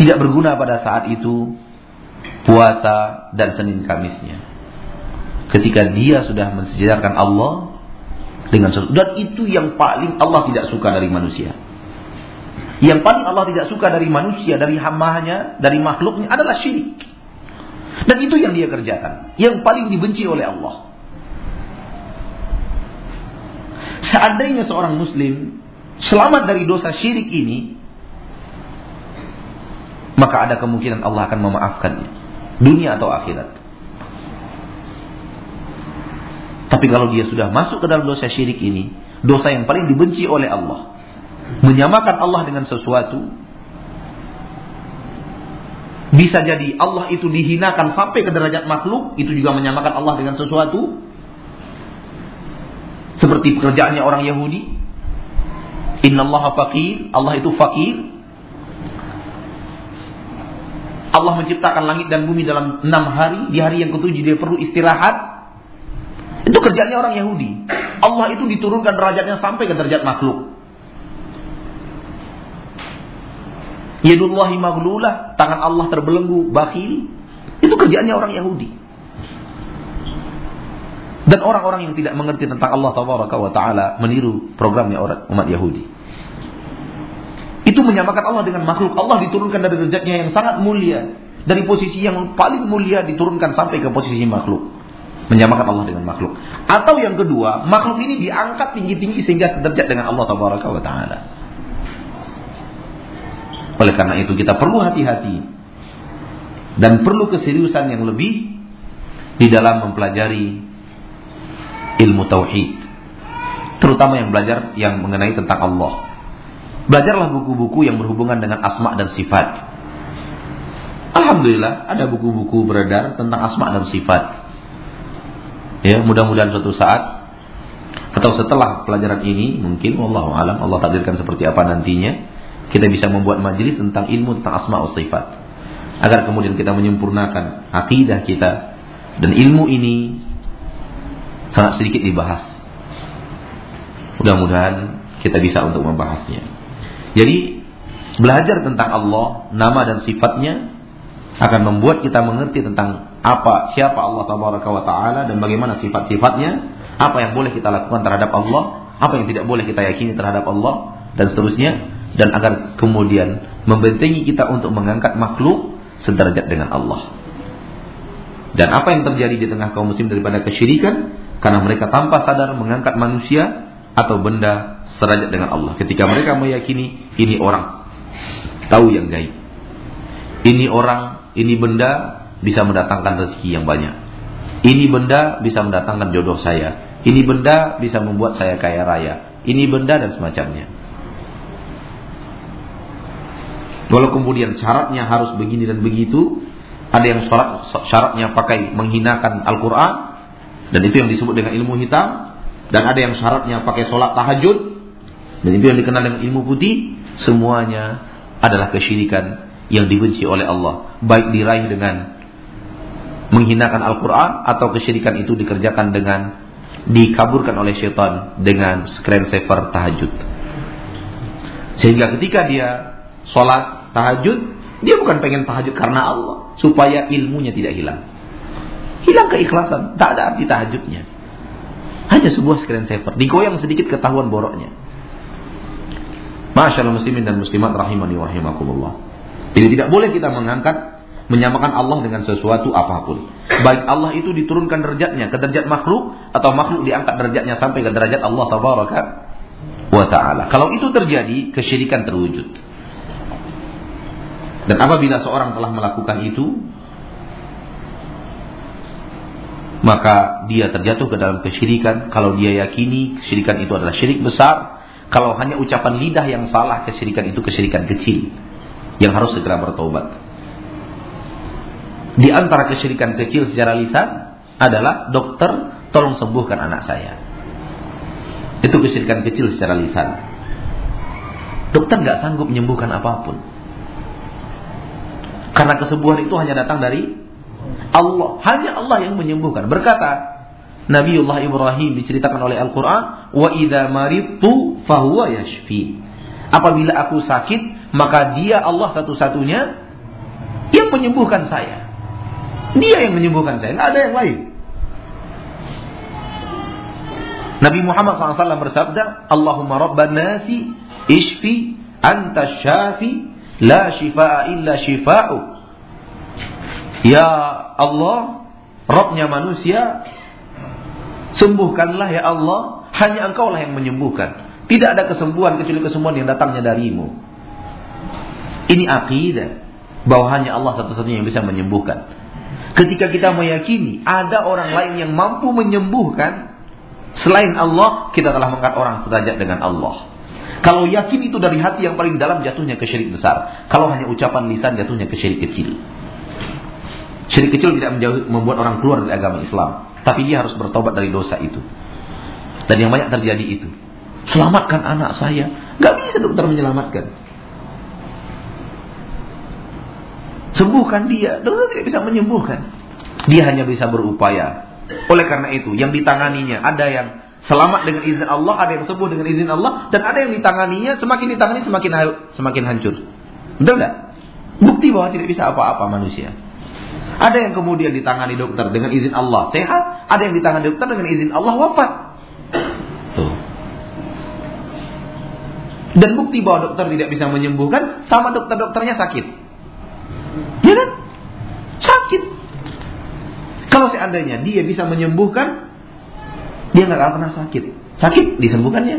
Tidak berguna pada saat itu puasa dan Senin Kamisnya. Ketika dia sudah mensejajarkan Allah dengan sesuatu. Dan itu yang paling Allah tidak suka dari manusia. Yang paling Allah tidak suka dari manusia, dari hambanya, dari makhluknya adalah syirik. Dan itu yang dia kerjakan. Yang paling dibenci oleh Allah. Seandainya seorang muslim selamat dari dosa syirik ini, maka ada kemungkinan Allah akan memaafkannya. Dunia atau akhirat. Tapi kalau dia sudah masuk ke dalam dosa syirik ini, dosa yang paling dibenci oleh Allah, menyamakan Allah dengan sesuatu, bisa jadi Allah itu dihinakan sampai ke derajat makhluk, itu juga menyamakan Allah dengan sesuatu. Seperti pekerjaannya orang Yahudi. Inna Allah fakir, Allah itu fakir. Allah menciptakan langit dan bumi dalam enam hari, di hari yang ketujuh dia perlu istirahat. Itu kerjanya orang Yahudi. Allah itu diturunkan derajatnya sampai ke derajat makhluk. Yadullahi maghlulah, tangan Allah terbelenggu, bakhil. Itu kerjanya orang Yahudi. Dan orang-orang yang tidak mengerti tentang Allah Taala meniru programnya orang umat Yahudi. Itu menyamakan Allah dengan makhluk. Allah diturunkan dari derajatnya yang sangat mulia. Dari posisi yang paling mulia diturunkan sampai ke posisi makhluk menyamakan Allah dengan makhluk. Atau yang kedua, makhluk ini diangkat tinggi-tinggi sehingga sederajat dengan Allah tabaraka wa taala. Oleh karena itu kita perlu hati-hati dan perlu keseriusan yang lebih di dalam mempelajari ilmu tauhid. Terutama yang belajar yang mengenai tentang Allah. Belajarlah buku-buku yang berhubungan dengan asma dan sifat. Alhamdulillah ada buku-buku beredar tentang asma dan sifat. Ya, mudah-mudahan suatu saat atau setelah pelajaran ini mungkin Allah alam Allah takdirkan seperti apa nantinya kita bisa membuat majelis tentang ilmu tentang asma wa sifat agar kemudian kita menyempurnakan akidah kita dan ilmu ini sangat sedikit dibahas. Mudah-mudahan kita bisa untuk membahasnya. Jadi belajar tentang Allah, nama dan sifatnya akan membuat kita mengerti tentang apa siapa Allah wa taala dan bagaimana sifat-sifatnya, apa yang boleh kita lakukan terhadap Allah, apa yang tidak boleh kita yakini terhadap Allah dan seterusnya dan agar kemudian membentengi kita untuk mengangkat makhluk sederajat dengan Allah. Dan apa yang terjadi di tengah kaum muslim daripada kesyirikan karena mereka tanpa sadar mengangkat manusia atau benda sederajat dengan Allah. Ketika mereka meyakini ini orang tahu yang gaib. Ini orang, ini benda bisa mendatangkan rezeki yang banyak. Ini benda bisa mendatangkan jodoh saya. Ini benda bisa membuat saya kaya raya. Ini benda dan semacamnya. Walau kemudian syaratnya harus begini dan begitu, ada yang syarat, syaratnya pakai menghinakan Al-Quran, dan itu yang disebut dengan ilmu hitam, dan ada yang syaratnya pakai sholat tahajud, dan itu yang dikenal dengan ilmu putih, semuanya adalah kesyirikan yang dibenci oleh Allah, baik diraih dengan menghinakan Al-Quran atau kesyirikan itu dikerjakan dengan dikaburkan oleh syaitan dengan screensaver tahajud. Sehingga ketika dia sholat tahajud, dia bukan pengen tahajud karena Allah, supaya ilmunya tidak hilang. Hilang keikhlasan, tak ada arti tahajudnya. Hanya sebuah screen saver, digoyang sedikit ketahuan boroknya. Masyaallah muslimin dan muslimat rahimani wa rahimakumullah. Jadi tidak boleh kita mengangkat menyamakan Allah dengan sesuatu apa pun. Baik Allah itu diturunkan derajatnya ke derajat makhluk atau makhluk diangkat derajatnya sampai ke derajat Allah tabaraka wa taala. Kalau itu terjadi, kesyirikan terwujud. Dan apabila seorang telah melakukan itu, maka dia terjatuh ke dalam kesyirikan. Kalau dia yakini kesyirikan itu adalah syirik besar, kalau hanya ucapan lidah yang salah, kesyirikan itu kesyirikan kecil yang harus segera bertobat. Di antara kesyirikan kecil secara lisan adalah dokter tolong sembuhkan anak saya. Itu kesyirikan kecil secara lisan. Dokter nggak sanggup menyembuhkan apa pun. Karena kesembuhan itu hanya datang dari Allah. Hanya Allah yang menyembuhkan. Berkata Nabiullah Ibrahim diceritakan oleh Al-Quran, Wa idha maritu fahuwa yashfi. Apabila aku sakit, maka dia Allah satu-satunya yang menyembuhkan saya. Dia yang menyembuhkan saya, nggak ada yang lain. Nabi Muhammad SAW bersabda, Allahumma rabban nasi ishfi anta syafi La shifa'a illa shifa'u. Ya Allah, Robnya manusia, sembuhkanlah ya Allah, hanya engkau lah yang menyembuhkan. Tidak ada kesembuhan kecuali kesembuhan yang datangnya darimu. Ini akidah bahwa hanya Allah satu-satunya yang bisa menyembuhkan. Ketika kita meyakini ada orang lain yang mampu menyembuhkan selain Allah, kita telah mengangkat orang sederajat dengan Allah. Kalau yakin itu dari hati yang paling dalam jatuhnya ke syirik besar. Kalau hanya ucapan lisan jatuhnya ke syirik kecil. Syirik kecil tidak membuat orang keluar dari agama Islam. Tapi dia harus bertobat dari dosa itu. Dan yang banyak terjadi itu. Selamatkan anak saya. Gak bisa dokter menyelamatkan. Sembuhkan dia. Dokter tidak bisa menyembuhkan. Dia hanya bisa berupaya. Oleh karena itu, yang ditanganinya ada yang Selamat dengan izin Allah, ada yang sembuh dengan izin Allah, dan ada yang ditanganinya semakin ditangani semakin semakin hancur. Betul tidak? Bukti bahwa tidak bisa apa-apa manusia. Ada yang kemudian ditangani dokter dengan izin Allah sehat, ada yang ditangani dokter dengan izin Allah wafat. Tuh. Dan bukti bahwa dokter tidak bisa menyembuhkan sama dokter-dokternya sakit. Ya kan? Sakit. Kalau seandainya dia bisa menyembuhkan, dia nggak akan pernah sakit. Sakit disembuhkannya.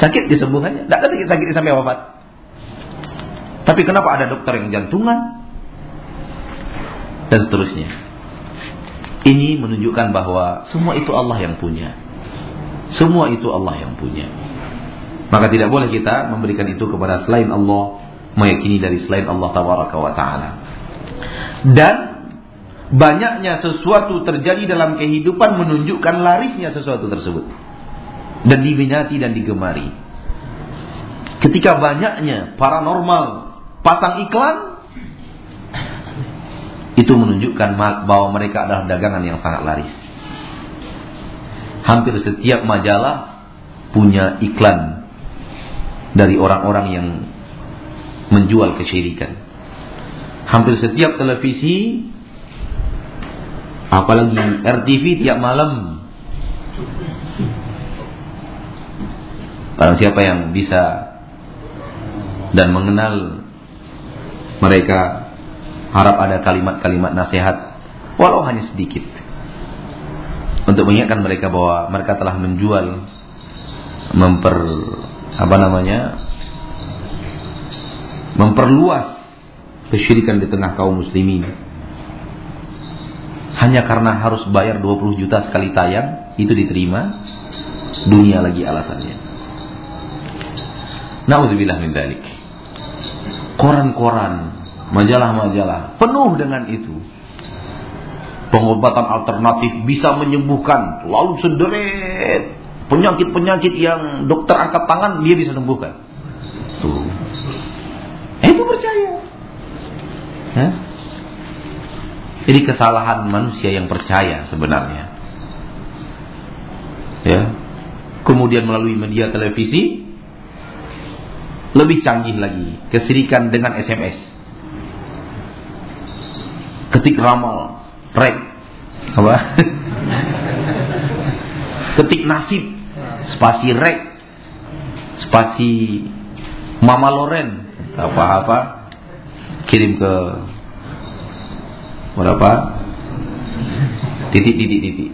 Sakit disembuhkannya. Tidak ada sakit sakit sampai wafat. Tapi kenapa ada dokter yang jantungan dan seterusnya? Ini menunjukkan bahwa semua itu Allah yang punya. Semua itu Allah yang punya. Maka tidak boleh kita memberikan itu kepada selain Allah, meyakini dari selain Allah tabaraka wa taala. Dan banyaknya sesuatu terjadi dalam kehidupan menunjukkan larisnya sesuatu tersebut. Dan diminati dan digemari. Ketika banyaknya paranormal pasang iklan, itu menunjukkan bahwa mereka adalah dagangan yang sangat laris. Hampir setiap majalah punya iklan dari orang-orang yang menjual kesyirikan. Hampir setiap televisi Apalagi RTV tiap malam. Kalau siapa yang bisa dan mengenal mereka harap ada kalimat-kalimat nasihat walau hanya sedikit untuk mengingatkan mereka bahwa mereka telah menjual memper apa namanya memperluas kesyirikan di tengah kaum muslimin. Hanya karena harus bayar 20 juta sekali tayang itu diterima dunia lagi alasannya. Nauzubillah min dalik koran-koran majalah-majalah penuh dengan itu pengobatan alternatif bisa menyembuhkan lalu sederet. Penyakit-penyakit yang dokter angkat tangan dia bisa sembuhkan. Tuh. Itu percaya Ya? Jadi kesalahan manusia yang percaya sebenarnya. Ya. Kemudian melalui media televisi lebih canggih lagi kesirikan dengan SMS. Ketik ramal, rek, apa? Ketik nasib, spasi rek, spasi Mama Loren, apa-apa, kirim ke berapa? Titik titik titik.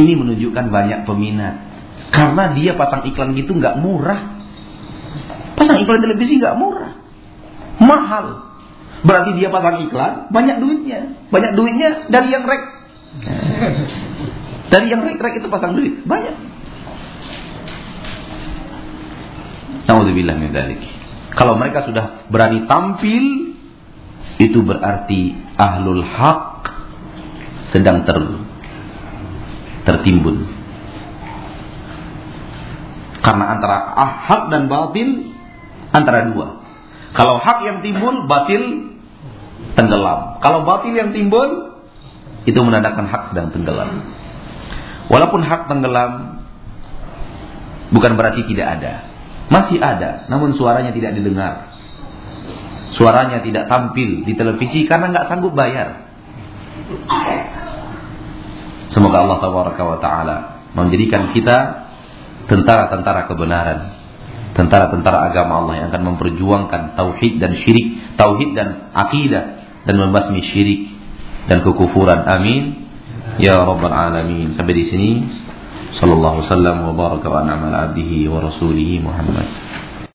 Ini menunjukkan banyak peminat. Karena dia pasang iklan gitu nggak murah. Pasang iklan televisi nggak murah. Mahal. Berarti dia pasang iklan banyak duitnya. Banyak duitnya dari yang rek. Dari yang rek rek itu pasang duit. Banyak. Naudzubillah min dzalik. Kalau mereka sudah berani tampil, itu berarti ahlul hak sedang ter, tertimbun. Karena antara ah, hak dan batil antara dua. Kalau hak yang timbul, batil tenggelam. Kalau batil yang timbul, itu menandakan hak sedang tenggelam. Walaupun hak tenggelam, bukan berarti tidak ada. Masih ada, namun suaranya tidak didengar. Suaranya tidak tampil di televisi karena nggak sanggup bayar. Semoga Allah Taala menjadikan kita tentara-tentara kebenaran, tentara-tentara agama Allah yang akan memperjuangkan tauhid dan syirik, tauhid dan akidah dan membasmi syirik dan kekufuran. Amin. Ya Rabbal Alamin. Sampai di sini. صلى الله وسلم وبارك وأنعم على عبده ورسوله محمد.